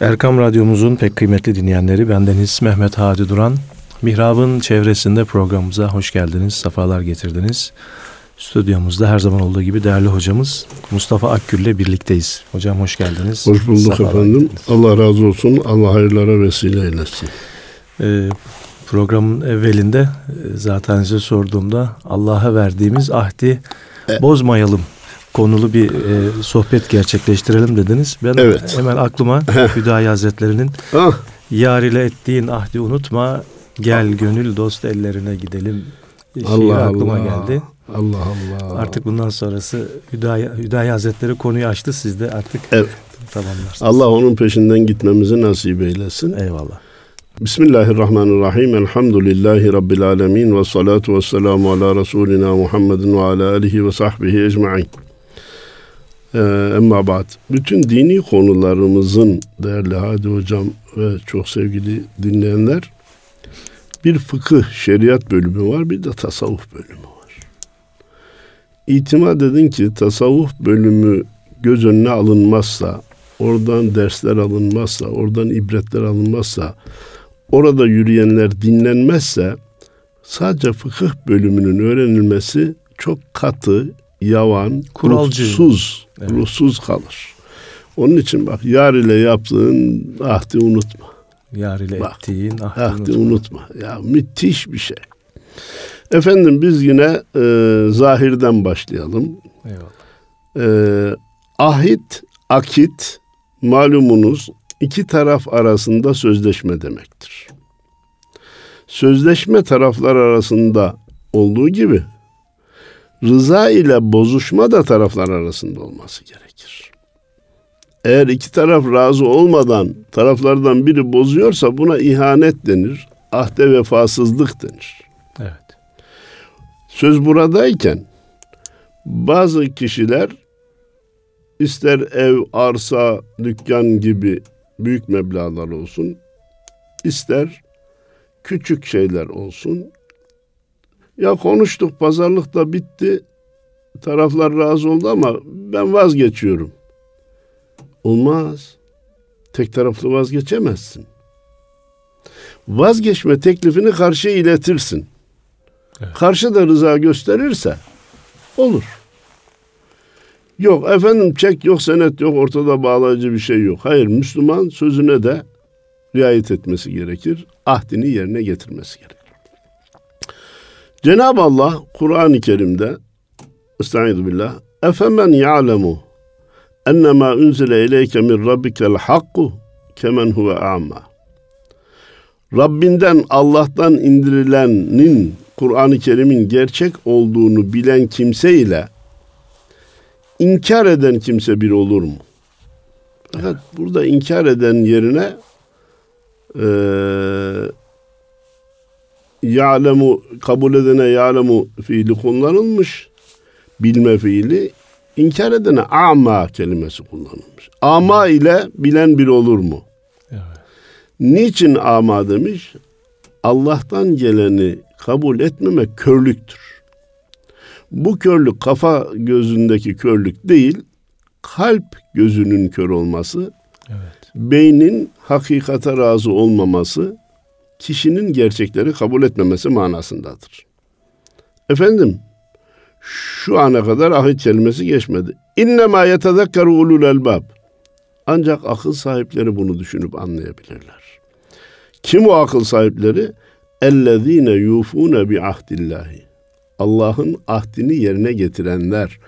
Erkam Radyomuzun pek kıymetli dinleyenleri bendeniz Mehmet Hadi Duran. Mihrab'ın çevresinde programımıza hoş geldiniz, sefalar getirdiniz. Stüdyomuzda her zaman olduğu gibi değerli hocamız Mustafa Akgül ile birlikteyiz. Hocam hoş geldiniz. Hoş bulduk sefalar efendim. Getirdiniz. Allah razı olsun. Allah hayırlara vesile eylesin. Ee, programın evvelinde e, zaten size sorduğumda Allah'a verdiğimiz ahdi e, bozmayalım konulu bir e, sohbet gerçekleştirelim dediniz. Ben evet. hemen aklıma Hüdayi Hazretleri'nin ah. Yar ile ettiğin ahdi unutma gel gönül dost ellerine gidelim. Allah aklıma Allah. geldi. Allah Allah. Artık bundan sonrası Hüdayi, Hüdayi Hazretleri konuyu açtı siz de artık evet. tamamlarsınız. Allah onun peşinden gitmemizi nasip eylesin. Eyvallah. Bismillahirrahmanirrahim. Elhamdülillahi Rabbil alemin. Ve salatu ve selamu ala Resulina Muhammedin ve ala alihi ve sahbihi ecma'in. Ee, emma ba'd. Bütün dini konularımızın değerli Hadi Hocam ve çok sevgili dinleyenler bir fıkıh şeriat bölümü var bir de tasavvuf bölümü var. İtimat edin ki tasavvuf bölümü göz önüne alınmazsa, oradan dersler alınmazsa, oradan ibretler alınmazsa, orada yürüyenler dinlenmezse sadece fıkıh bölümünün öğrenilmesi çok katı, yavan, Kuralcı. ruhsuz, evet. ruhsuz kalır. Onun için bak yar ile yaptığın ahdi unutma. Yar ile bak, ettiğin ahdi, ahdi unutma. unutma. Ya müthiş bir şey. Efendim biz yine e, zahirden başlayalım. Eyvallah. E, ahit, akit malumunuz iki taraf arasında sözleşme demektir. Sözleşme taraflar arasında olduğu gibi rıza ile bozuşma da taraflar arasında olması gerekir. Eğer iki taraf razı olmadan taraflardan biri bozuyorsa buna ihanet denir. Ahde vefasızlık denir. Evet. Söz buradayken bazı kişiler ister ev, arsa, dükkan gibi büyük meblağlar olsun, ister küçük şeyler olsun, ya konuştuk pazarlık da bitti. Taraflar razı oldu ama ben vazgeçiyorum. Olmaz. Tek taraflı vazgeçemezsin. Vazgeçme teklifini karşıya iletirsin. Evet. Karşı da rıza gösterirse olur. Yok efendim çek yok senet yok ortada bağlayıcı bir şey yok. Hayır Müslüman sözüne de riayet etmesi gerekir. Ahdini yerine getirmesi gerekir. Cenab-ı Allah Kur'an-ı Kerim'de Estaizu billah Efemen ya'lemu ennemâ unzile ileyke min rabbikel hakku kemen huve a'ma Rabbinden Allah'tan indirilenin Kur'an-ı Kerim'in gerçek olduğunu bilen kimse ile inkar eden kimse bir olur mu? Fakat burada inkar eden yerine e, ya'lemu kabul edene ya'lemu fiili kullanılmış. Bilme fiili. İnkar edene ama kelimesi kullanılmış. Ama ile bilen bir olur mu? Evet. Niçin ama demiş? Allah'tan geleni kabul etmemek körlüktür. Bu körlük kafa gözündeki körlük değil, kalp gözünün kör olması, evet. beynin hakikate razı olmaması, kişinin gerçekleri kabul etmemesi manasındadır. Efendim, şu ana kadar ahit kelimesi geçmedi. İnnemâ yetezekkeru ulul elbab. Ancak akıl sahipleri bunu düşünüp anlayabilirler. Kim o akıl sahipleri? Ellezîne yufûne bi ahdillahi. Allah'ın ahdini yerine getirenler,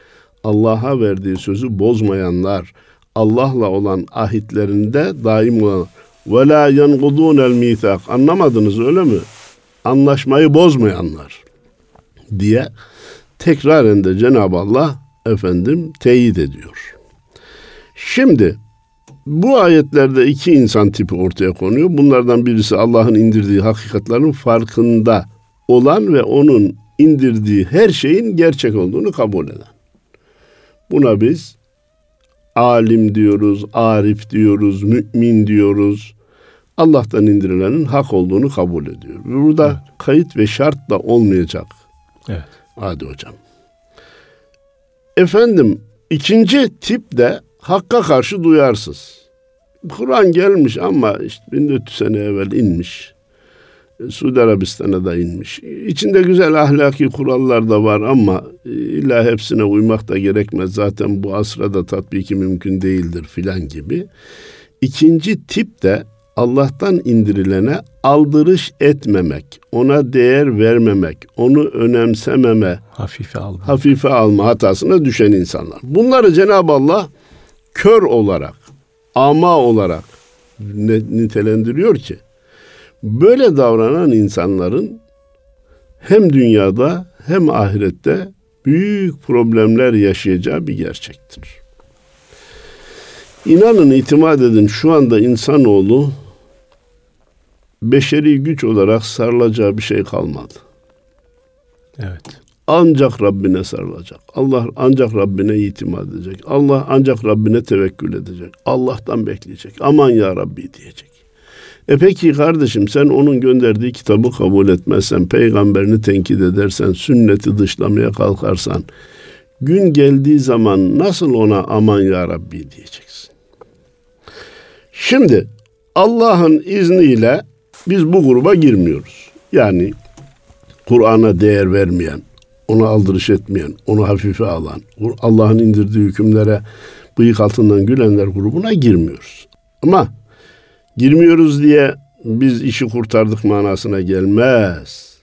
Allah'a verdiği sözü bozmayanlar, Allah'la olan ahitlerinde daim olan ve la yenqudun el misak. Anlamadınız öyle mi? Anlaşmayı bozmayanlar diye tekraren de Cenab-ı Allah efendim teyit ediyor. Şimdi bu ayetlerde iki insan tipi ortaya konuyor. Bunlardan birisi Allah'ın indirdiği hakikatlerin farkında olan ve onun indirdiği her şeyin gerçek olduğunu kabul eden. Buna biz alim diyoruz, arif diyoruz, mümin diyoruz. Allah'tan indirilenin hak olduğunu kabul ediyor. Burada evet. kayıt ve şart da olmayacak. Evet. Hadi hocam. Efendim ikinci tip de hakka karşı duyarsız. Kur'an gelmiş ama işte 1400 sene evvel inmiş. Suudi Arabistan'a da inmiş. İçinde güzel ahlaki kurallar da var ama illa hepsine uymak da gerekmez. Zaten bu asra da tatbiki mümkün değildir filan gibi. İkinci tip de Allah'tan indirilene aldırış etmemek, ona değer vermemek, onu önemsememe, hafife alma, hafife alma hatasına düşen insanlar. Bunları Cenab-ı Allah kör olarak, ama olarak nitelendiriyor ki böyle davranan insanların hem dünyada hem ahirette büyük problemler yaşayacağı bir gerçektir. İnanın itimat edin şu anda insanoğlu beşeri güç olarak sarılacağı bir şey kalmadı. Evet. Ancak Rabbine sarılacak. Allah ancak Rabbine itimat edecek. Allah ancak Rabbine tevekkül edecek. Allah'tan bekleyecek. Aman ya Rabbi diyecek. E peki kardeşim sen onun gönderdiği kitabı kabul etmezsen, peygamberini tenkit edersen, sünneti dışlamaya kalkarsan, gün geldiği zaman nasıl ona aman ya Rabbi diyeceksin. Şimdi Allah'ın izniyle biz bu gruba girmiyoruz. Yani Kur'an'a değer vermeyen, ona aldırış etmeyen, onu hafife alan, Allah'ın indirdiği hükümlere bıyık altından gülenler grubuna girmiyoruz. Ama girmiyoruz diye biz işi kurtardık manasına gelmez.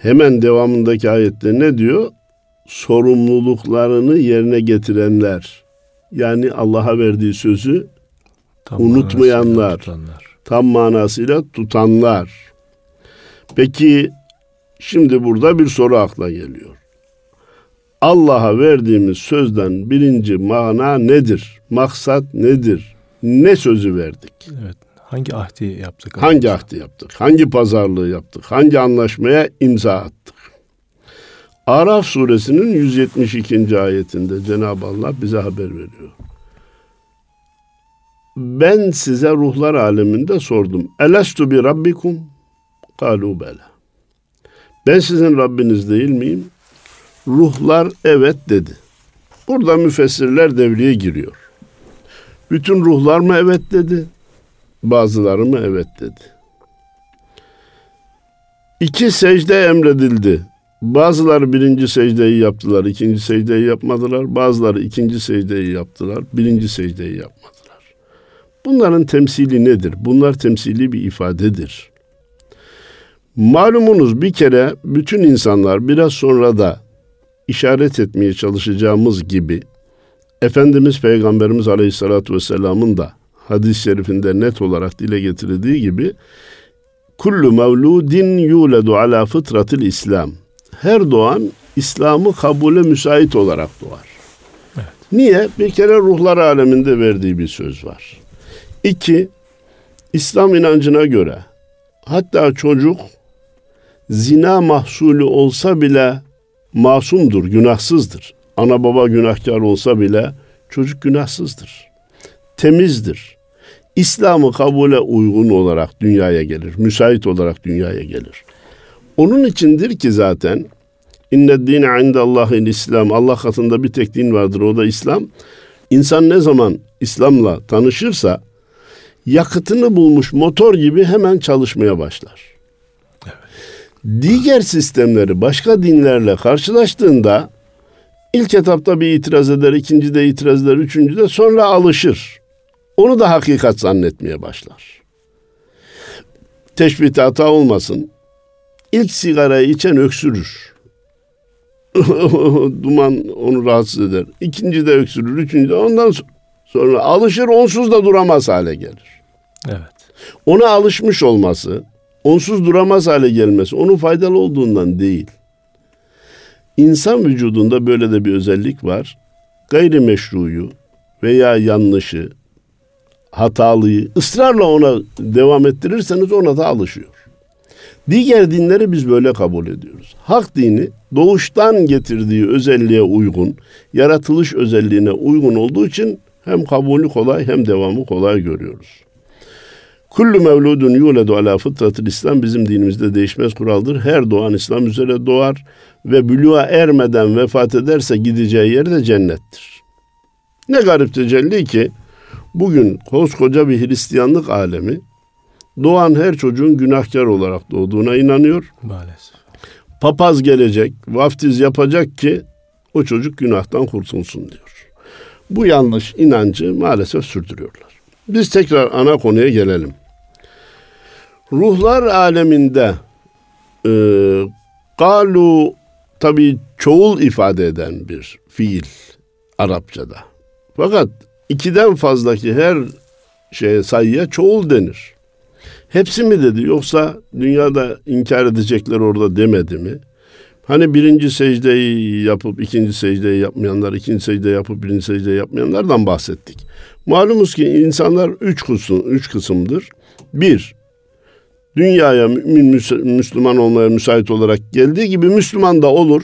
Hemen devamındaki ayette ne diyor? Sorumluluklarını yerine getirenler. Yani Allah'a verdiği sözü tam unutmayanlar, tam manasıyla tutanlar. Peki Şimdi burada bir soru akla geliyor. Allah'a verdiğimiz sözden birinci mana nedir? Maksat nedir? Ne sözü verdik? Evet. Hangi ahdi yaptık? Hangi ahdi yaptık? Hangi pazarlığı yaptık? Hangi anlaşmaya imza attık? Araf suresinin 172. ayetinde Cenab-ı Allah bize haber veriyor. Ben size ruhlar aleminde sordum. Elestu bi rabbikum? Kalu bela. Ben sizin Rabbiniz değil miyim? Ruhlar evet dedi. Burada müfessirler devreye giriyor. Bütün ruhlar mı evet dedi? Bazıları mı evet dedi? İki secde emredildi. Bazıları birinci secdeyi yaptılar, ikinci secdeyi yapmadılar. Bazıları ikinci secdeyi yaptılar, birinci secdeyi yapmadılar. Bunların temsili nedir? Bunlar temsili bir ifadedir. Malumunuz bir kere bütün insanlar biraz sonra da işaret etmeye çalışacağımız gibi Efendimiz Peygamberimiz Aleyhisselatü Vesselam'ın da hadis-i şerifinde net olarak dile getirdiği gibi kullu mevludin yuledu ala fıtratil İslam. Her doğan İslam'ı kabule müsait olarak doğar. Evet. Niye? Bir kere ruhlar aleminde verdiği bir söz var. İki, İslam inancına göre hatta çocuk zina mahsulü olsa bile masumdur, günahsızdır. Ana baba günahkar olsa bile çocuk günahsızdır. Temizdir. İslam'ı kabule uygun olarak dünyaya gelir. Müsait olarak dünyaya gelir. Onun içindir ki zaten inne dine indallahil İslam. Allah katında bir tek din vardır o da İslam. İnsan ne zaman İslam'la tanışırsa yakıtını bulmuş motor gibi hemen çalışmaya başlar diğer sistemleri başka dinlerle karşılaştığında ilk etapta bir itiraz eder, ikinci de itiraz eder, üçüncü de sonra alışır. Onu da hakikat zannetmeye başlar. Teşbihte hata olmasın. İlk sigarayı içen öksürür. Duman onu rahatsız eder. İkinci de öksürür, üçüncü de ondan sonra alışır, onsuz da duramaz hale gelir. Evet. Ona alışmış olması, onsuz duramaz hale gelmesi onun faydalı olduğundan değil. İnsan vücudunda böyle de bir özellik var. Gayrimeşruyu veya yanlışı, hatalıyı ısrarla ona devam ettirirseniz ona da alışıyor. Diğer dinleri biz böyle kabul ediyoruz. Hak dini doğuştan getirdiği özelliğe uygun, yaratılış özelliğine uygun olduğu için hem kabulü kolay hem devamı kolay görüyoruz. Kullu mevludun yuledu ala fıtratil İslam bizim dinimizde değişmez kuraldır. Her doğan İslam üzere doğar ve bülüğa ermeden vefat ederse gideceği yer de cennettir. Ne garip tecelli ki Bugün koskoca bir Hristiyanlık alemi doğan her çocuğun günahkar olarak doğduğuna inanıyor. Maalesef. Papaz gelecek, vaftiz yapacak ki o çocuk günahtan kurtulsun diyor. Bu yanlış inancı maalesef sürdürüyorlar. Biz tekrar ana konuya gelelim. Ruhlar aleminde e, galu tabi çoğul ifade eden bir fiil Arapçada. Fakat ikiden fazlaki her şeye sayıya çoğul denir. Hepsi mi dedi yoksa dünyada inkar edecekler orada demedi mi? Hani birinci secdeyi yapıp ikinci secdeyi yapmayanlar, ikinci secde yapıp birinci secdeyi yapmayanlardan bahsettik. Malumuz ki insanlar üç kısım, üç kısımdır. Bir, dünyaya mümin Müslüman olmaya müsait olarak geldiği gibi Müslüman da olur.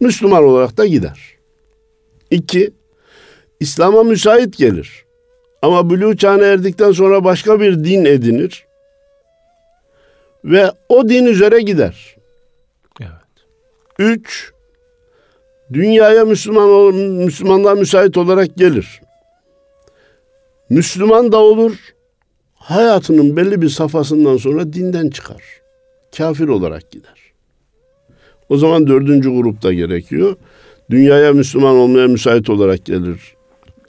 Müslüman olarak da gider. İki, İslam'a müsait gelir. Ama bülü çağına erdikten sonra başka bir din edinir. Ve o din üzere gider. Evet. Üç, dünyaya Müslüman Müslümanlığa müsait olarak gelir. Müslüman da olur, hayatının belli bir safhasından sonra dinden çıkar. Kafir olarak gider. O zaman dördüncü grupta gerekiyor. Dünyaya Müslüman olmaya müsait olarak gelir.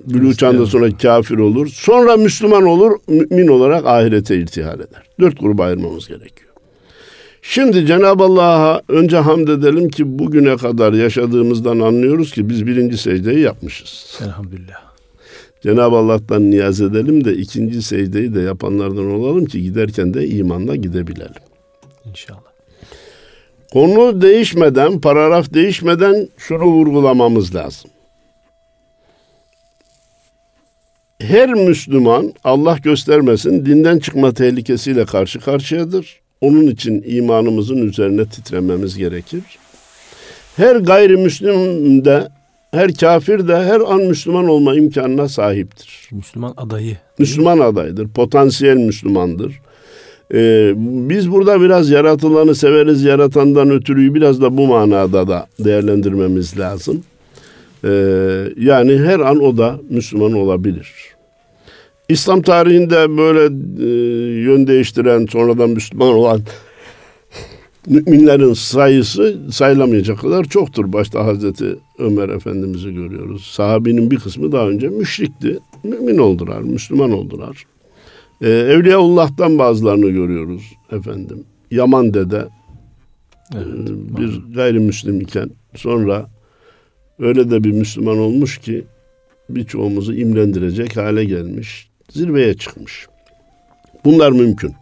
Bülü çağında sonra kafir olur. Sonra Müslüman olur, mümin olarak ahirete irtihal eder. Dört gruba ayırmamız gerekiyor. Şimdi Cenab-ı Allah'a önce hamd edelim ki bugüne kadar yaşadığımızdan anlıyoruz ki biz birinci secdeyi yapmışız. Elhamdülillah. Cenab-ı Allah'tan niyaz edelim de ikinci secdeyi de yapanlardan olalım ki giderken de imanla gidebilelim. İnşallah. Konu değişmeden, paragraf değişmeden şunu vurgulamamız lazım. Her Müslüman Allah göstermesin dinden çıkma tehlikesiyle karşı karşıyadır. Onun için imanımızın üzerine titrememiz gerekir. Her gayrimüslim de her kafir de her an Müslüman olma imkanına sahiptir. Müslüman adayı. Müslüman adaydır, potansiyel Müslümandır. Ee, biz burada biraz yaratılanı severiz, yaratandan ötürüyü biraz da bu manada da değerlendirmemiz lazım. Ee, yani her an o da Müslüman olabilir. İslam tarihinde böyle e, yön değiştiren, sonradan Müslüman olan müminlerin sayısı sayılamayacak kadar çoktur. Başta Hazreti Ömer Efendimiz'i görüyoruz. Sahabinin bir kısmı daha önce müşrikti. Mümin oldular, Müslüman oldular. Ee, Evliyaullah'tan bazılarını görüyoruz efendim. Yaman dede evet, e, bir gayrimüslim iken sonra öyle de bir Müslüman olmuş ki birçoğumuzu imrendirecek hale gelmiş. Zirveye çıkmış. Bunlar mümkün.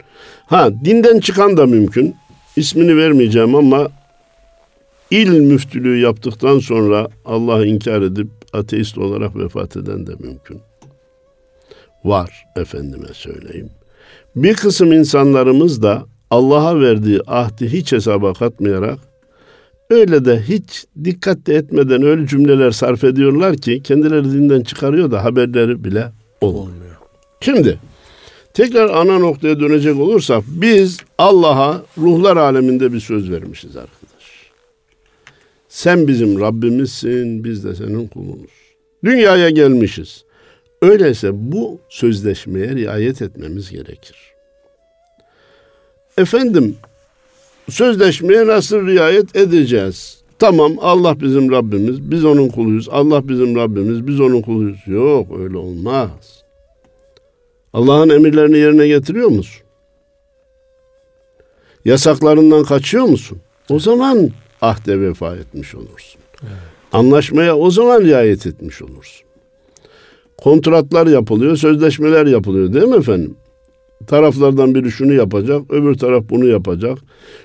Ha dinden çıkan da mümkün ismini vermeyeceğim ama il müftülüğü yaptıktan sonra Allah'ı inkar edip ateist olarak vefat eden de mümkün. Var efendime söyleyeyim. Bir kısım insanlarımız da Allah'a verdiği ahdi hiç hesaba katmayarak öyle de hiç dikkat etmeden öyle cümleler sarf ediyorlar ki kendileri dinden çıkarıyor da haberleri bile olmuyor. olmuyor. Şimdi Tekrar ana noktaya dönecek olursak biz Allah'a ruhlar aleminde bir söz vermişiz arkadaş. Sen bizim Rabbimizsin, biz de senin kulunuz. Dünyaya gelmişiz. Öyleyse bu sözleşmeye riayet etmemiz gerekir. Efendim, sözleşmeye nasıl riayet edeceğiz? Tamam Allah bizim Rabbimiz, biz onun kuluyuz. Allah bizim Rabbimiz, biz onun kuluyuz. Yok öyle olmaz. Allah'ın emirlerini yerine getiriyor musun? Yasaklarından kaçıyor musun? O zaman ahde vefa etmiş olursun. Evet. Anlaşmaya o zaman riayet etmiş olursun. Kontratlar yapılıyor, sözleşmeler yapılıyor değil mi efendim? Taraflardan biri şunu yapacak, öbür taraf bunu yapacak.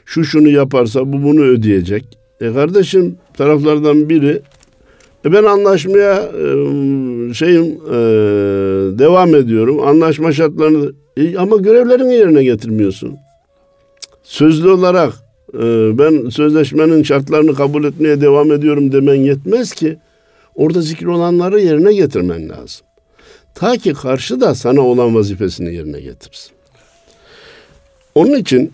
Şu şunu yaparsa bu bunu ödeyecek. E kardeşim taraflardan biri ben anlaşmaya e, şeyim e, devam ediyorum. Anlaşma şartlarını e, ama görevlerini yerine getirmiyorsun. Sözlü olarak e, ben sözleşmenin şartlarını kabul etmeye devam ediyorum demen yetmez ki. Orada zikir olanları yerine getirmen lazım. Ta ki karşı da sana olan vazifesini yerine getirsin. Onun için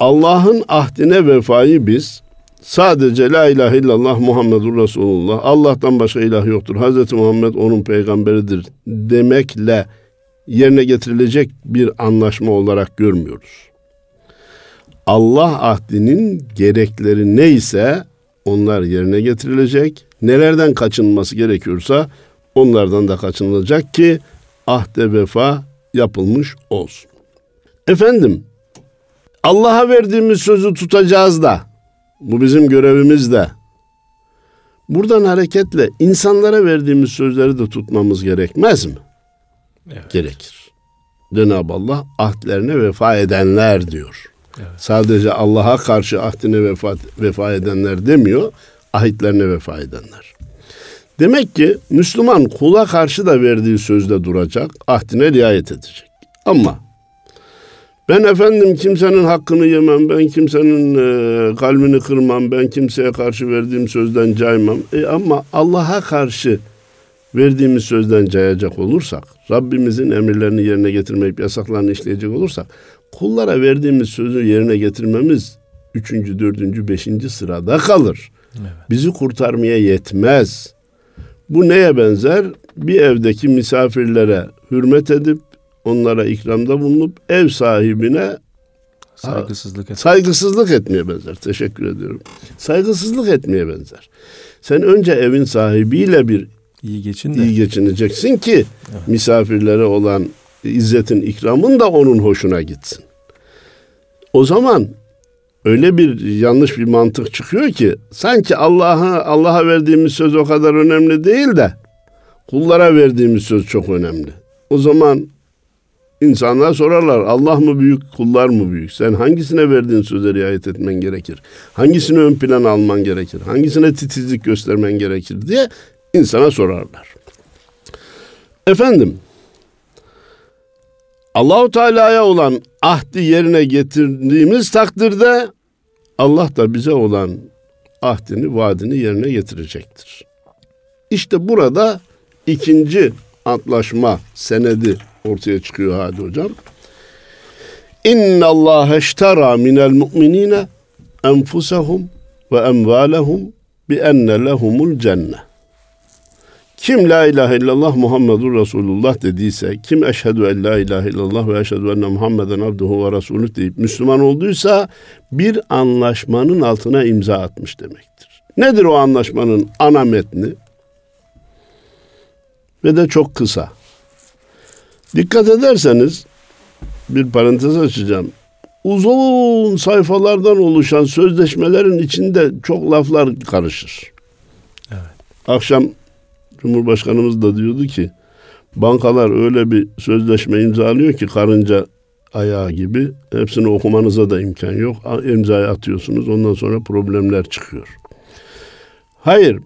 Allah'ın ahdine vefayı biz Sadece la ilahe illallah Muhammedur Resulullah. Allah'tan başka ilah yoktur. Hazreti Muhammed onun peygamberidir demekle yerine getirilecek bir anlaşma olarak görmüyoruz. Allah ahdinin gerekleri neyse onlar yerine getirilecek. Nelerden kaçınması gerekiyorsa onlardan da kaçınılacak ki ahde vefa yapılmış olsun. Efendim Allah'a verdiğimiz sözü tutacağız da bu bizim görevimiz de. Buradan hareketle insanlara verdiğimiz sözleri de tutmamız gerekmez mi? Evet. Gerekir. Cenab-ı Allah ahdlerine vefa edenler diyor. Evet. Sadece Allah'a karşı ahdine vefa, vefa edenler demiyor, ahitlerine vefa edenler. Demek ki Müslüman kula karşı da verdiği sözde duracak, ahdine riayet edecek. Ama ben efendim kimsenin hakkını yemem, ben kimsenin e, kalbini kırmam, ben kimseye karşı verdiğim sözden caymam. E, ama Allah'a karşı verdiğimiz sözden cayacak olursak, Rabbimizin emirlerini yerine getirmeyip yasaklarını işleyecek olursak, kullara verdiğimiz sözü yerine getirmemiz üçüncü, dördüncü, beşinci sırada kalır. Evet. Bizi kurtarmaya yetmez. Bu neye benzer? Bir evdeki misafirlere hürmet edip onlara ikramda bulunup ev sahibine saygısızlık, et. saygısızlık etmeye benzer. Teşekkür ediyorum. Saygısızlık etmeye benzer. Sen önce evin sahibiyle bir iyi geçin de. iyi geçineceksin ki evet. misafirlere olan izzetin ikramın da onun hoşuna gitsin. O zaman öyle bir yanlış bir mantık çıkıyor ki sanki Allah'a Allah'a verdiğimiz söz o kadar önemli değil de kullara verdiğimiz söz çok önemli. O zaman insanlar sorarlar Allah mı büyük kullar mı büyük? Sen hangisine verdiğin söze riayet etmen gerekir? Hangisini ön plana alman gerekir? Hangisine titizlik göstermen gerekir diye insana sorarlar. Efendim Allahu Teala'ya olan ahdi yerine getirdiğimiz takdirde Allah da bize olan ahdini, vaadini yerine getirecektir. İşte burada ikinci antlaşma senedi ortaya çıkıyor hadi hocam. İnna Allah eştera minel mu'minine enfusahum ve emvalahum bi enne lehumul cennet. Kim la ilahe illallah Muhammedur Resulullah dediyse, kim eşhedü en la ilahe illallah ve eşhedü enne Muhammeden abduhu ve resulü deyip Müslüman olduysa bir anlaşmanın altına imza atmış demektir. Nedir o anlaşmanın ana metni? Ve de çok kısa. Dikkat ederseniz bir parantez açacağım. Uzun sayfalardan oluşan sözleşmelerin içinde çok laflar karışır. Evet. Akşam Cumhurbaşkanımız da diyordu ki bankalar öyle bir sözleşme imzalıyor ki karınca ayağı gibi hepsini okumanıza da imkan yok. İmzayı atıyorsunuz ondan sonra problemler çıkıyor. Hayır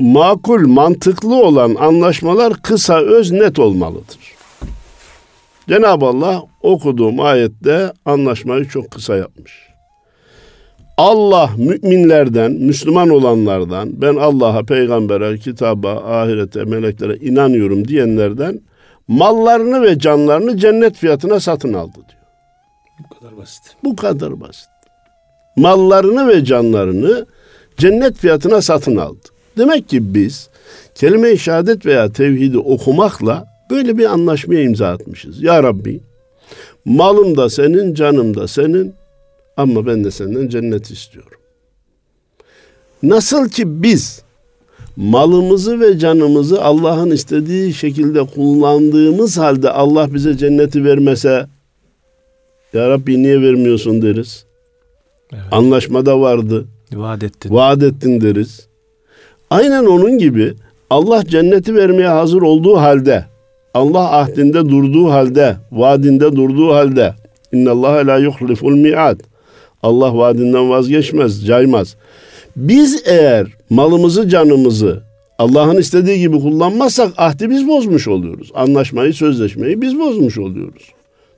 makul, mantıklı olan anlaşmalar kısa, öz, net olmalıdır. Cenab-ı Allah okuduğum ayette anlaşmayı çok kısa yapmış. Allah müminlerden, Müslüman olanlardan, ben Allah'a, peygambere, kitaba, ahirete, meleklere inanıyorum diyenlerden mallarını ve canlarını cennet fiyatına satın aldı diyor. Bu kadar basit. Bu kadar basit. Mallarını ve canlarını cennet fiyatına satın aldı. Demek ki biz kelime-i şehadet veya tevhidi okumakla böyle bir anlaşmaya imza atmışız. Ya Rabbi malım da senin, canım da senin ama ben de senden cennet istiyorum. Nasıl ki biz malımızı ve canımızı Allah'ın istediği şekilde kullandığımız halde Allah bize cenneti vermese Ya Rabbi niye vermiyorsun deriz. Evet. Anlaşmada vardı. Vaat ettin. Vaat ettin deriz. Aynen onun gibi Allah cenneti vermeye hazır olduğu halde, Allah ahdinde durduğu halde, vaadinde durduğu halde, İnna Allah la yuhliful mi'ad. Allah vaadinden vazgeçmez, caymaz. Biz eğer malımızı, canımızı Allah'ın istediği gibi kullanmazsak ahdi biz bozmuş oluyoruz. Anlaşmayı, sözleşmeyi biz bozmuş oluyoruz.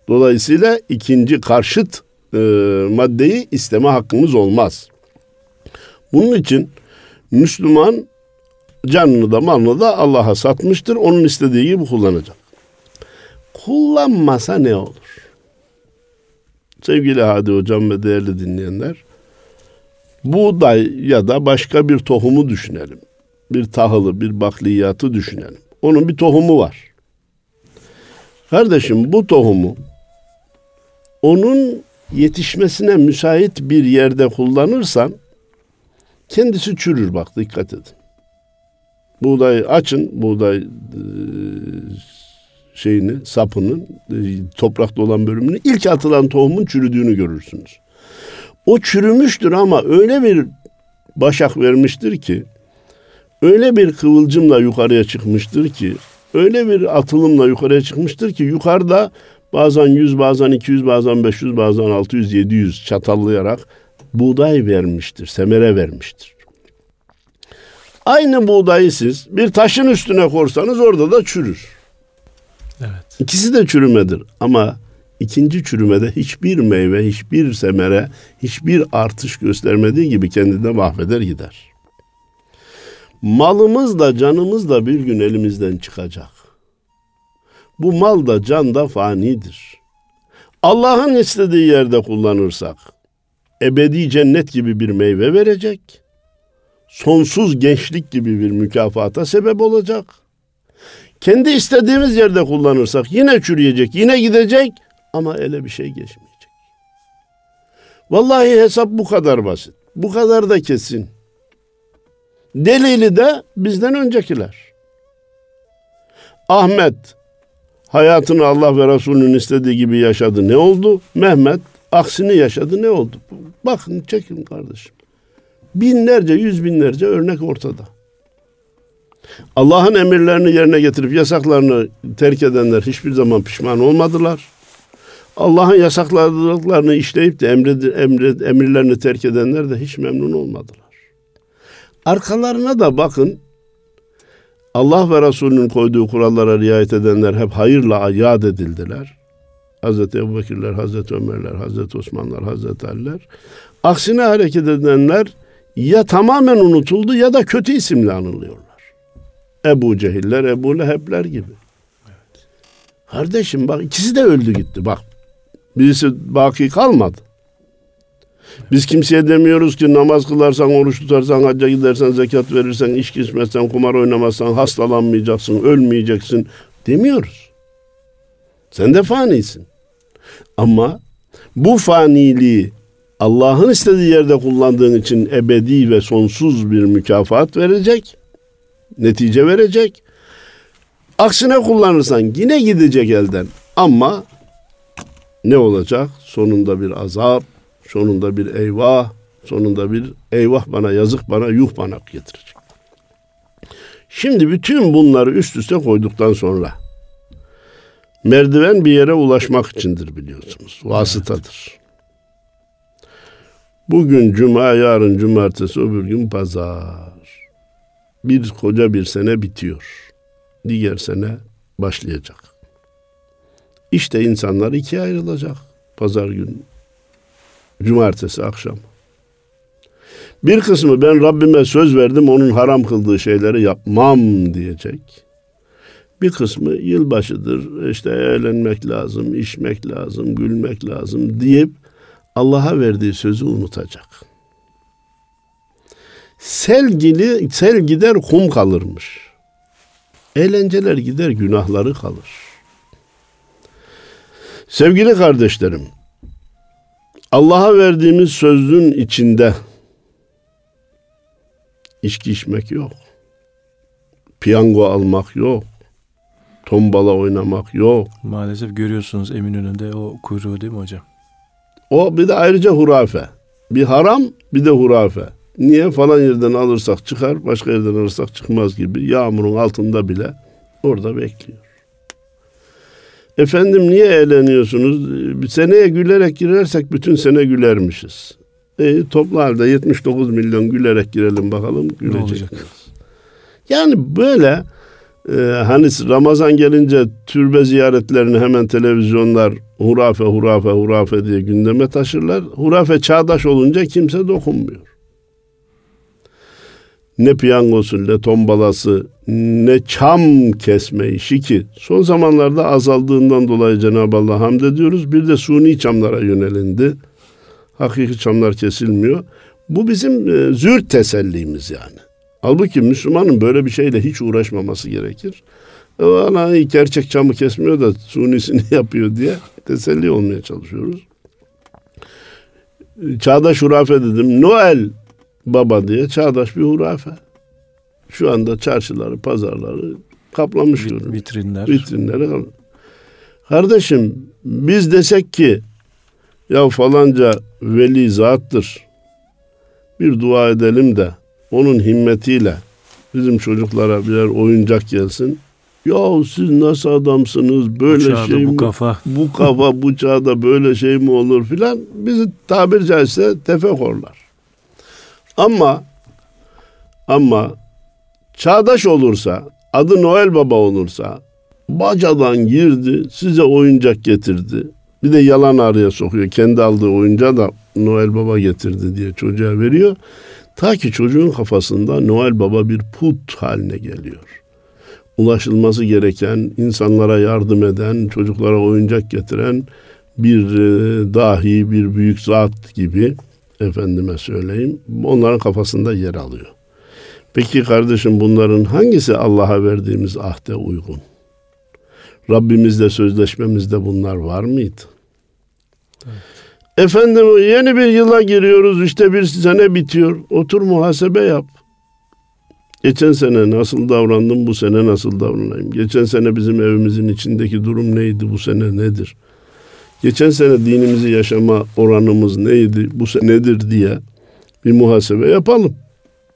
Dolayısıyla ikinci karşıt e, maddeyi isteme hakkımız olmaz. Bunun için Müslüman canını da malını da Allah'a satmıştır. Onun istediği gibi kullanacak. Kullanmasa ne olur? Sevgili Hadi Hocam ve değerli dinleyenler, buğday ya da başka bir tohumu düşünelim. Bir tahılı, bir bakliyatı düşünelim. Onun bir tohumu var. Kardeşim bu tohumu onun yetişmesine müsait bir yerde kullanırsan kendisi çürür bak dikkat edin. Buğday açın, buğday e, şeyini, sapının e, toprakta olan bölümünü ilk atılan tohumun çürüdüğünü görürsünüz. O çürümüştür ama öyle bir başak vermiştir ki öyle bir kıvılcımla yukarıya çıkmıştır ki öyle bir atılımla yukarıya çıkmıştır ki yukarıda bazen 100 bazen 200 bazen 500 bazen 600 700 çatallayarak buğday vermiştir, semere vermiştir. Aynı buğdayı siz bir taşın üstüne korsanız orada da çürür. Evet. İkisi de çürümedir ama ikinci çürümede hiçbir meyve, hiçbir semere, hiçbir artış göstermediği gibi kendine mahveder gider. Malımız da canımız da bir gün elimizden çıkacak. Bu mal da can da fanidir. Allah'ın istediği yerde kullanırsak ebedi cennet gibi bir meyve verecek. Sonsuz gençlik gibi bir mükafata sebep olacak. Kendi istediğimiz yerde kullanırsak yine çürüyecek, yine gidecek ama ele bir şey geçmeyecek. Vallahi hesap bu kadar basit. Bu kadar da kesin. Delili de bizden öncekiler. Ahmet hayatını Allah ve Resulünün istediği gibi yaşadı. Ne oldu? Mehmet aksini yaşadı. Ne oldu? Bakın çekin kardeşim. Binlerce, yüz binlerce örnek ortada. Allah'ın emirlerini yerine getirip yasaklarını terk edenler hiçbir zaman pişman olmadılar. Allah'ın yasakladıklarını işleyip de emred, emred, emirlerini terk edenler de hiç memnun olmadılar. Arkalarına da bakın. Allah ve Resulünün koyduğu kurallara riayet edenler hep hayırla yad edildiler. Hazreti Ebu Bekirler, Hazreti Ömerler, Hazreti Osmanlar, Hazreti Aliler. Aksine hareket edenler ya tamamen unutuldu ya da kötü isimle anılıyorlar. Ebu Cehiller, Ebu Lehebler gibi. Kardeşim bak ikisi de öldü gitti bak. Birisi baki kalmadı. Biz kimseye demiyoruz ki namaz kılarsan, oruç tutarsan, hacca gidersen, zekat verirsen, içki içmezsen, kumar oynamazsan, hastalanmayacaksın, ölmeyeceksin demiyoruz. Sen de fanisin. Ama bu faniliği Allah'ın istediği yerde kullandığın için ebedi ve sonsuz bir mükafat verecek. Netice verecek. Aksine kullanırsan yine gidecek elden. Ama ne olacak? Sonunda bir azap, sonunda bir eyvah, sonunda bir eyvah bana yazık bana yuh bana getirecek. Şimdi bütün bunları üst üste koyduktan sonra merdiven bir yere ulaşmak içindir biliyorsunuz. Vasıtadır. Bugün cuma, yarın cumartesi, öbür gün pazar. Bir koca bir sene bitiyor. Diğer sene başlayacak. İşte insanlar ikiye ayrılacak pazar günü. Cumartesi akşam. Bir kısmı ben Rabbime söz verdim onun haram kıldığı şeyleri yapmam diyecek. Bir kısmı yılbaşıdır işte eğlenmek lazım, içmek lazım, gülmek lazım deyip Allah'a verdiği sözü unutacak. Sel, gili, sel gider kum kalırmış. Eğlenceler gider günahları kalır. Sevgili kardeşlerim, Allah'a verdiğimiz sözün içinde içki içmek yok. Piyango almak yok. Tombala oynamak yok. Maalesef görüyorsunuz Eminönü'nde o kuyruğu değil mi hocam? O bir de ayrıca hurafe. Bir haram bir de hurafe. Niye falan yerden alırsak çıkar, başka yerden alırsak çıkmaz gibi yağmurun altında bile orada bekliyor. Efendim niye eğleniyorsunuz? Bir seneye gülerek girersek bütün sene gülermişiz. E, toplu halde 79 milyon gülerek girelim bakalım. Gülecek. Yani böyle e, hani Ramazan gelince türbe ziyaretlerini hemen televizyonlar hurafe hurafe hurafe diye gündeme taşırlar. Hurafe çağdaş olunca kimse dokunmuyor ne piyangosu ne tombalası ne çam kesme işi ki son zamanlarda azaldığından dolayı Cenab-ı Allah hamd ediyoruz. Bir de suni çamlara yönelindi. Hakiki çamlar kesilmiyor. Bu bizim e, zürt tesellimiz yani. Halbuki Müslümanın böyle bir şeyle hiç uğraşmaması gerekir. Valla gerçek çamı kesmiyor da sunisini yapıyor diye teselli olmaya çalışıyoruz. Çağdaş hurafe dedim. Noel baba diye çağdaş bir hurafe. Şu anda çarşıları, pazarları kaplamış Vit, vitrinler. Vitrinleri kaplamış. Kardeşim biz desek ki ya falanca veli zattır. Bir dua edelim de onun himmetiyle bizim çocuklara birer oyuncak gelsin. Ya siz nasıl adamsınız böyle bu çağda, şey bu mi? kafa. Bu kafa bu çağda böyle şey mi olur filan bizi tabir caizse tefekorlar. Ama ama çağdaş olursa adı Noel Baba olursa bacadan girdi size oyuncak getirdi. Bir de yalan araya sokuyor. Kendi aldığı oyuncağı da Noel Baba getirdi diye çocuğa veriyor. Ta ki çocuğun kafasında Noel Baba bir put haline geliyor. Ulaşılması gereken, insanlara yardım eden, çocuklara oyuncak getiren bir e, dahi, bir büyük zat gibi efendime söyleyeyim. Onların kafasında yer alıyor. Peki kardeşim bunların hangisi Allah'a verdiğimiz ahde uygun? Rabbimizle sözleşmemizde bunlar var mıydı? Efendim yeni bir yıla giriyoruz işte bir sene bitiyor. Otur muhasebe yap. Geçen sene nasıl davrandım bu sene nasıl davranayım? Geçen sene bizim evimizin içindeki durum neydi bu sene nedir? Geçen sene dinimizi yaşama oranımız neydi bu sene nedir diye bir muhasebe yapalım.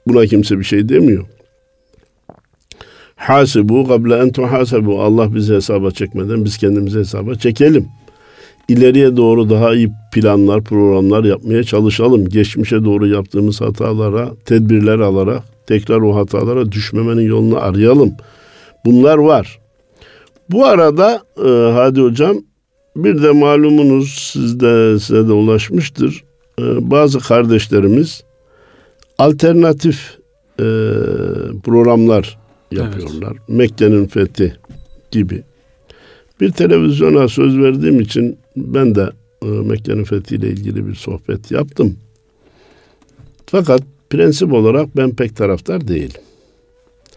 Buna kimse bir şey demiyor. Hasibu kable en tuhasebu. Allah bizi hesaba çekmeden biz kendimizi hesaba çekelim. İleriye doğru daha iyi planlar, programlar yapmaya çalışalım. Geçmişe doğru yaptığımız hatalara tedbirler alarak tekrar o hatalara düşmemenin yolunu arayalım. Bunlar var. Bu arada e, hadi hocam bir de malumunuz sizde size de ulaşmıştır. E, bazı kardeşlerimiz alternatif e, programlar yapıyorlar. Evet. Mekke'nin fethi gibi. Bir televizyona söz verdiğim için ben de e, Mekke'nin fethiyle ilgili bir sohbet yaptım. Fakat prensip olarak ben pek taraftar değilim.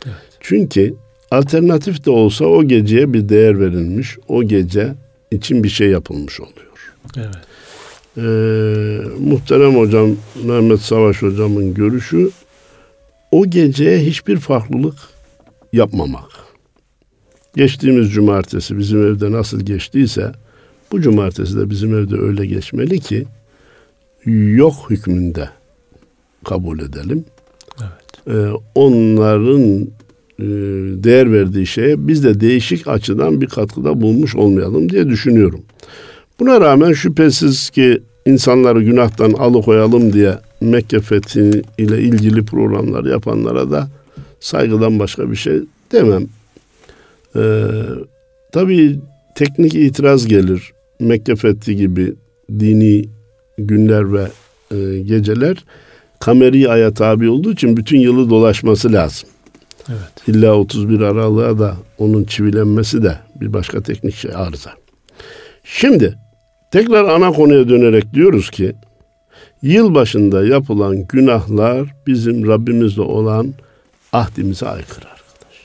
Evet. Çünkü alternatif de olsa o geceye bir değer verilmiş. O gece için bir şey yapılmış oluyor. Evet. Ee, muhterem hocam Mehmet Savaş hocamın görüşü o geceye hiçbir farklılık yapmamak. Geçtiğimiz cumartesi bizim evde nasıl geçtiyse bu cumartesi de bizim evde öyle geçmeli ki yok hükmünde kabul edelim. Evet. Ee, onların e, değer verdiği şeye biz de değişik açıdan bir katkıda bulmuş olmayalım diye düşünüyorum. Buna rağmen şüphesiz ki insanları günahtan alıkoyalım diye Mekke fethi ile ilgili programlar yapanlara da saygıdan başka bir şey demem. Ee, tabii teknik itiraz gelir. Mekke fethi gibi dini günler ve e, geceler kameri aya tabi olduğu için bütün yılı dolaşması lazım. Evet. İlla 31 Aralık'a da onun çivilenmesi de bir başka teknik şey arıza. Şimdi tekrar ana konuya dönerek diyoruz ki yıl başında yapılan günahlar bizim Rabbimizle olan ahdimize aykırı arkadaş.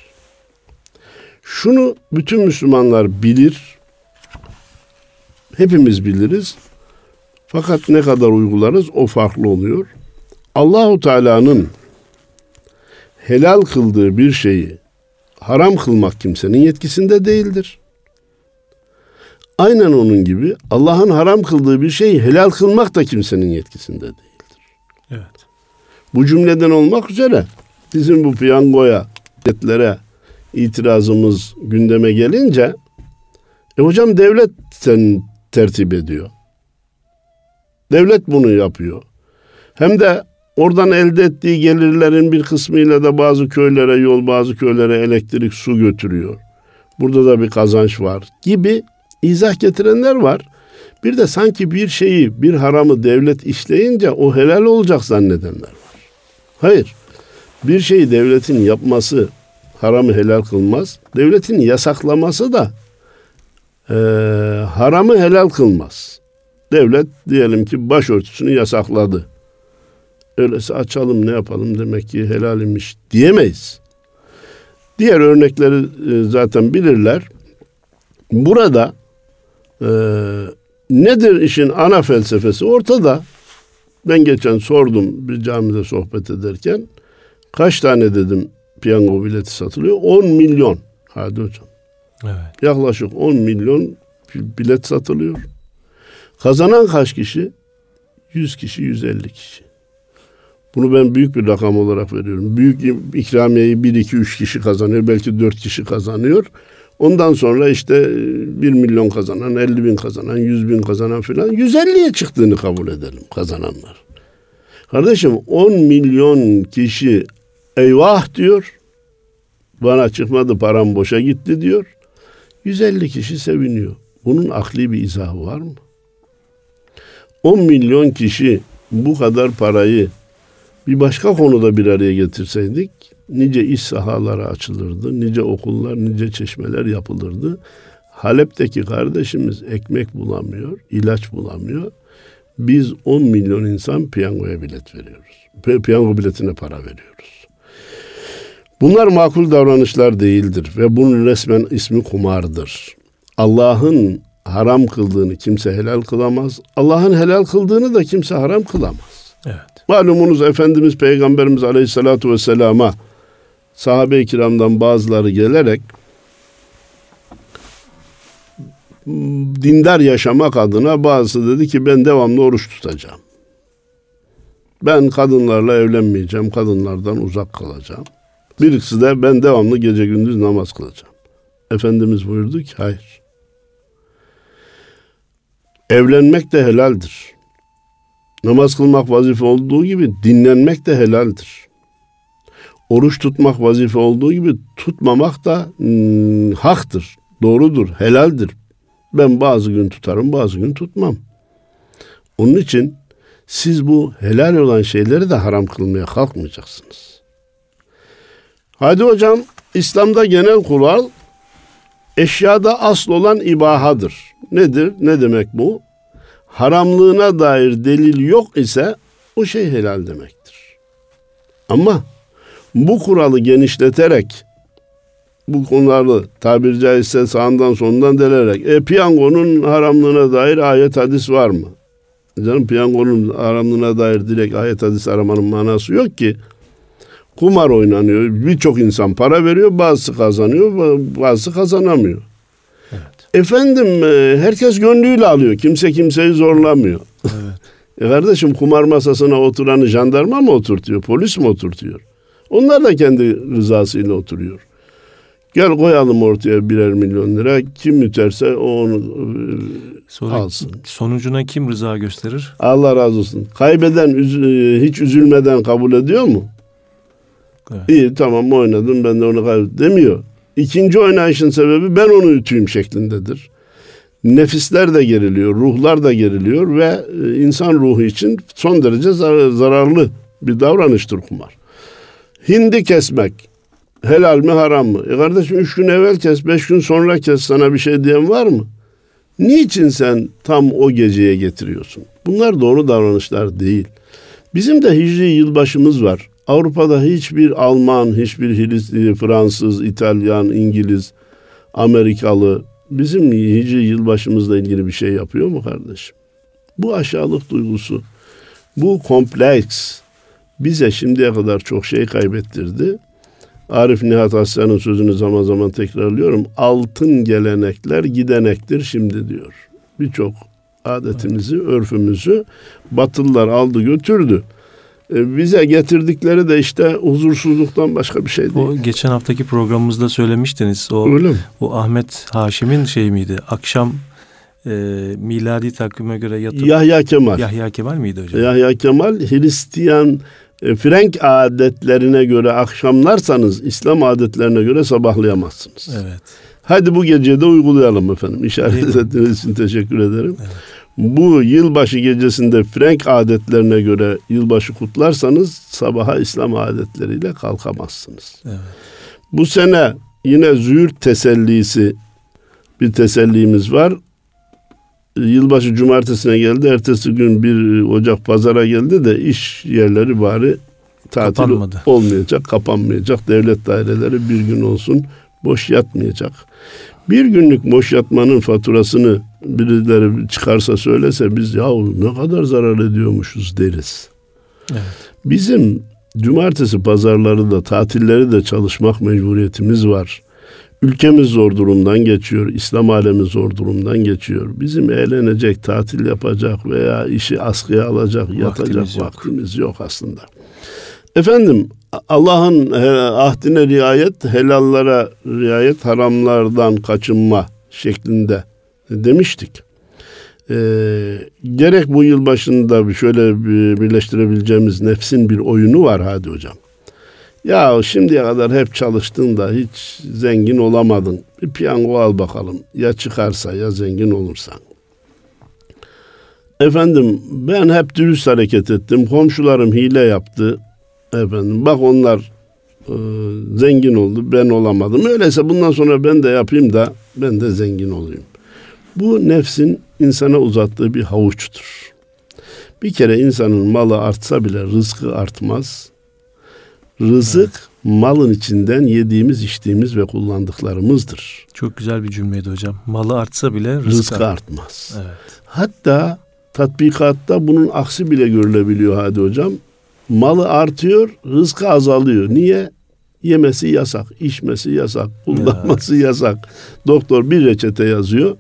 Şunu bütün Müslümanlar bilir. Hepimiz biliriz. Fakat ne kadar uygularız o farklı oluyor. Allahu Teala'nın helal kıldığı bir şeyi haram kılmak kimsenin yetkisinde değildir. Aynen onun gibi Allah'ın haram kıldığı bir şeyi helal kılmak da kimsenin yetkisinde değildir. Evet. Bu cümleden olmak üzere bizim bu piyangoya, etlere itirazımız gündeme gelince e hocam devlet sen tertip ediyor. Devlet bunu yapıyor. Hem de oradan elde ettiği gelirlerin bir kısmıyla da bazı köylere yol, bazı köylere elektrik, su götürüyor. Burada da bir kazanç var gibi izah getirenler var. Bir de sanki bir şeyi, bir haramı devlet işleyince o helal olacak zannedenler var. Hayır. Bir şeyi devletin yapması haramı helal kılmaz. Devletin yasaklaması da e, haramı helal kılmaz. Devlet diyelim ki başörtüsünü yasakladı. Öyleyse açalım ne yapalım demek ki helal imiş diyemeyiz. Diğer örnekleri e, zaten bilirler. Burada e, nedir işin ana felsefesi ortada. Ben geçen sordum bir camide sohbet ederken. Kaç tane dedim piyango bileti satılıyor? 10 milyon. Hadi hocam. Evet. Yaklaşık 10 milyon bilet satılıyor. Kazanan kaç kişi? 100 kişi, 150 kişi. Bunu ben büyük bir rakam olarak veriyorum. Büyük ikramiyeyi 1, 2, 3 kişi kazanıyor. Belki 4 kişi kazanıyor. Ondan sonra işte 1 milyon kazanan, 50 bin kazanan, 100 bin kazanan filan 150'ye çıktığını kabul edelim kazananlar. Kardeşim 10 milyon kişi eyvah diyor. Bana çıkmadı param boşa gitti diyor. 150 kişi seviniyor. Bunun akli bir izahı var mı? 10 milyon kişi bu kadar parayı bir başka konuda bir araya getirseydik nice iş sahaları açılırdı, nice okullar, nice çeşmeler yapılırdı. Halep'teki kardeşimiz ekmek bulamıyor, ilaç bulamıyor. Biz 10 milyon insan piyangoya bilet veriyoruz. Piyango biletine para veriyoruz. Bunlar makul davranışlar değildir ve bunun resmen ismi kumardır. Allah'ın haram kıldığını kimse helal kılamaz. Allah'ın helal kıldığını da kimse haram kılamaz. Evet. Malumunuz Efendimiz Peygamberimiz Aleyhisselatü Vesselam'a sahabe-i kiramdan bazıları gelerek dindar yaşamak adına bazısı dedi ki ben devamlı oruç tutacağım. Ben kadınlarla evlenmeyeceğim, kadınlardan uzak kalacağım. Birisi de ben devamlı gece gündüz namaz kılacağım. Efendimiz buyurdu ki hayır. Evlenmek de helaldir. Namaz kılmak vazife olduğu gibi dinlenmek de helaldir. Oruç tutmak vazife olduğu gibi tutmamak da hmm, haktır, doğrudur, helaldir. Ben bazı gün tutarım, bazı gün tutmam. Onun için siz bu helal olan şeyleri de haram kılmaya kalkmayacaksınız. Hadi hocam, İslam'da genel kural eşyada asıl olan ibahadır. Nedir? Ne demek bu? Haramlığına dair delil yok ise o şey helal demektir. Ama bu kuralı genişleterek bu konuları tabiri caizse sağından sonundan delerek e piyangonun haramlığına dair ayet hadis var mı? Canım piyangonun haramlığına dair direkt ayet hadis aramanın manası yok ki. Kumar oynanıyor. Birçok insan para veriyor. Bazısı kazanıyor, bazısı kazanamıyor. Evet. Efendim e, herkes gönlüyle alıyor. Kimse kimseyi zorlamıyor. Evet. E kardeşim kumar masasına oturanı jandarma mı oturtuyor? Polis mi oturtuyor? Onlar da kendi rızasıyla oturuyor. Gel koyalım ortaya birer milyon lira. Kim müterse o onu e, Sonra alsın. Sonucuna kim rıza gösterir? Allah razı olsun. Kaybeden üz- hiç üzülmeden kabul ediyor mu? Evet. İyi tamam oynadım ben de onu kaybettim demiyor. İkinci oynayışın sebebi ben onu ütüyüm şeklindedir. Nefisler de geriliyor, ruhlar da geriliyor ve e, insan ruhu için son derece zararlı bir davranıştır kumar. Hindi kesmek helal mi haram mı? E kardeşim üç gün evvel kes, beş gün sonra kes sana bir şey diyen var mı? Niçin sen tam o geceye getiriyorsun? Bunlar doğru davranışlar değil. Bizim de hicri yılbaşımız var. Avrupa'da hiçbir Alman, hiçbir Hristiyan, Fransız, İtalyan, İngiliz, Amerikalı bizim hicri yılbaşımızla ilgili bir şey yapıyor mu kardeşim? Bu aşağılık duygusu, bu kompleks bize şimdiye kadar çok şey kaybettirdi. Arif Nihat Aslan'ın sözünü zaman zaman tekrarlıyorum. Altın gelenekler gidenektir şimdi diyor. Birçok adetimizi, örfümüzü Batılılar aldı götürdü. E, bize getirdikleri de işte huzursuzluktan başka bir şey değil. O geçen haftaki programımızda söylemiştiniz. O, Öyle mi? O Ahmet Haşim'in şey miydi? Akşam e, miladi takvime göre yatıp... Yahya Kemal. Yahya Kemal miydi hocam? Yahya Kemal Hristiyan e, Frenk adetlerine göre akşamlarsanız İslam adetlerine göre sabahlayamazsınız. Evet. Hadi bu gece de uygulayalım efendim. İşaret ettiğiniz için teşekkür ederim. Evet. Bu yılbaşı gecesinde Frank adetlerine göre yılbaşı kutlarsanız sabaha İslam adetleriyle kalkamazsınız. Evet. Bu sene yine züğürt tesellisi bir tesellimiz var. Yılbaşı cumartesine geldi. Ertesi gün bir Ocak pazara geldi de iş yerleri bari tatil Kapanmadı. olmayacak, kapanmayacak. Devlet daireleri bir gün olsun boş yatmayacak. Bir günlük boş yatmanın faturasını birileri çıkarsa söylese biz ya ne kadar zarar ediyormuşuz deriz. Evet. Bizim cumartesi pazarları da tatilleri de çalışmak mecburiyetimiz var. Ülkemiz zor durumdan geçiyor. İslam alemi zor durumdan geçiyor. Bizim eğlenecek, tatil yapacak veya işi askıya alacak, yatacak vaktimiz yok, vaktimiz yok aslında. Efendim Allah'ın ahdine riayet, helallara riayet, haramlardan kaçınma şeklinde demiştik. Ee, gerek bu yıl başında şöyle birleştirebileceğimiz nefsin bir oyunu var hadi hocam. Ya şimdiye kadar hep çalıştın da hiç zengin olamadın. Bir piyango al bakalım. Ya çıkarsa ya zengin olursan. Efendim ben hep dürüst hareket ettim. Komşularım hile yaptı. Efendim bak onlar e, zengin oldu ben olamadım. Öyleyse bundan sonra ben de yapayım da ben de zengin olayım. Bu nefsin insana uzattığı bir havuçtur. Bir kere insanın malı artsa bile rızkı artmaz. Rızık evet. malın içinden yediğimiz, içtiğimiz ve kullandıklarımızdır. Çok güzel bir cümleydi hocam. Malı artsa bile rızkı, rızkı artmaz. Evet. Hatta tatbikatta bunun aksi bile görülebiliyor hadi hocam. Malı artıyor, rızkı azalıyor. Niye? Yemesi yasak, içmesi yasak, kullanması ya. yasak. Doktor bir reçete yazıyor.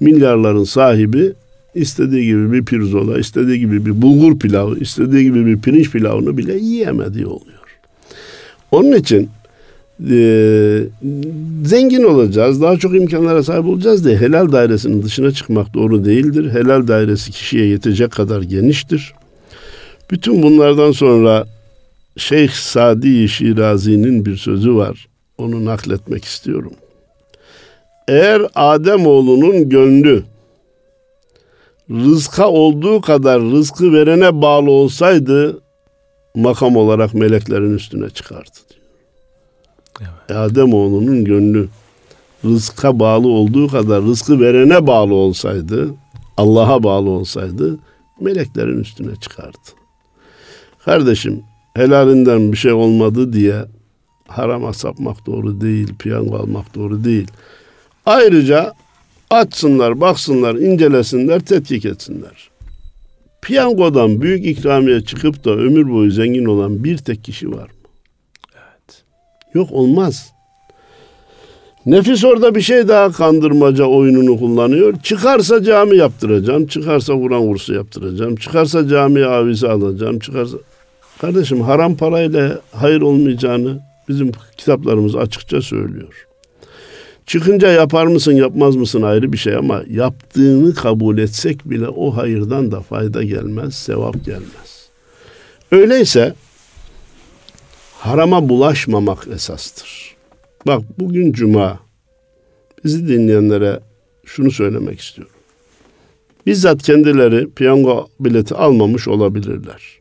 Milyarların sahibi istediği gibi bir pirzola, istediği gibi bir bulgur pilavı, istediği gibi bir pirinç pilavını bile yiyemediği oluyor. Onun için e, zengin olacağız, daha çok imkanlara sahip olacağız diye helal dairesinin dışına çıkmak doğru değildir. Helal dairesi kişiye yetecek kadar geniştir. Bütün bunlardan sonra Şeyh Sadi Şirazi'nin bir sözü var. Onu nakletmek istiyorum. Eğer Adem oğlunun gönlü rızka olduğu kadar rızkı verene bağlı olsaydı makam olarak meleklerin üstüne çıkardı diyor. Evet. Adem oğlunun gönlü rızka bağlı olduğu kadar rızkı verene bağlı olsaydı, Allah'a bağlı olsaydı meleklerin üstüne çıkardı. Kardeşim helalinden bir şey olmadı diye harama sapmak doğru değil, piyango almak doğru değil. Ayrıca açsınlar, baksınlar, incelesinler, tetkik etsinler. Piyangodan büyük ikramiye çıkıp da ömür boyu zengin olan bir tek kişi var mı? Evet. Yok olmaz. Nefis orada bir şey daha kandırmaca oyununu kullanıyor. Çıkarsa cami yaptıracağım, çıkarsa Kur'an kursu yaptıracağım, çıkarsa cami avize alacağım, çıkarsa... Kardeşim haram parayla hayır olmayacağını bizim kitaplarımız açıkça söylüyor. Çıkınca yapar mısın yapmaz mısın ayrı bir şey ama yaptığını kabul etsek bile o hayırdan da fayda gelmez, sevap gelmez. Öyleyse harama bulaşmamak esastır. Bak bugün cuma bizi dinleyenlere şunu söylemek istiyorum. Bizzat kendileri piyango bileti almamış olabilirler.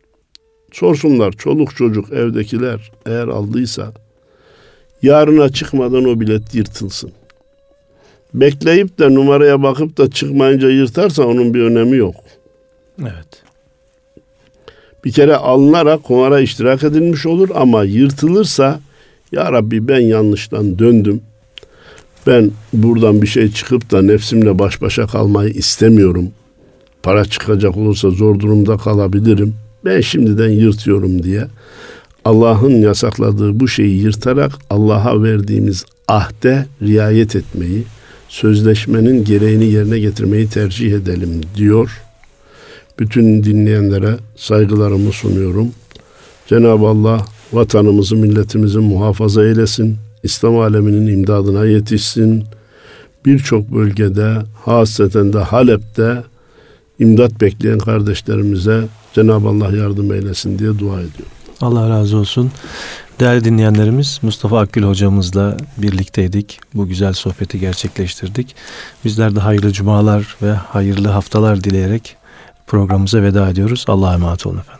Sorsunlar çoluk çocuk evdekiler eğer aldıysa yarına çıkmadan o bilet yırtılsın. Bekleyip de numaraya bakıp da çıkmayınca yırtarsa onun bir önemi yok. Evet. Bir kere alınarak kumara iştirak edilmiş olur ama yırtılırsa ya Rabbi ben yanlıştan döndüm. Ben buradan bir şey çıkıp da nefsimle baş başa kalmayı istemiyorum. Para çıkacak olursa zor durumda kalabilirim. Ben şimdiden yırtıyorum diye Allah'ın yasakladığı bu şeyi yırtarak Allah'a verdiğimiz ahde riayet etmeyi, sözleşmenin gereğini yerine getirmeyi tercih edelim diyor. Bütün dinleyenlere saygılarımı sunuyorum. Cenab-ı Allah vatanımızı, milletimizi muhafaza eylesin. İslam aleminin imdadına yetişsin. Birçok bölgede, hasreten de Halep'te imdat bekleyen kardeşlerimize Cenab-ı Allah yardım eylesin diye dua ediyorum. Allah razı olsun. Değerli dinleyenlerimiz Mustafa Akgül hocamızla birlikteydik. Bu güzel sohbeti gerçekleştirdik. Bizler de hayırlı cumalar ve hayırlı haftalar dileyerek programımıza veda ediyoruz. Allah'a emanet olun efendim.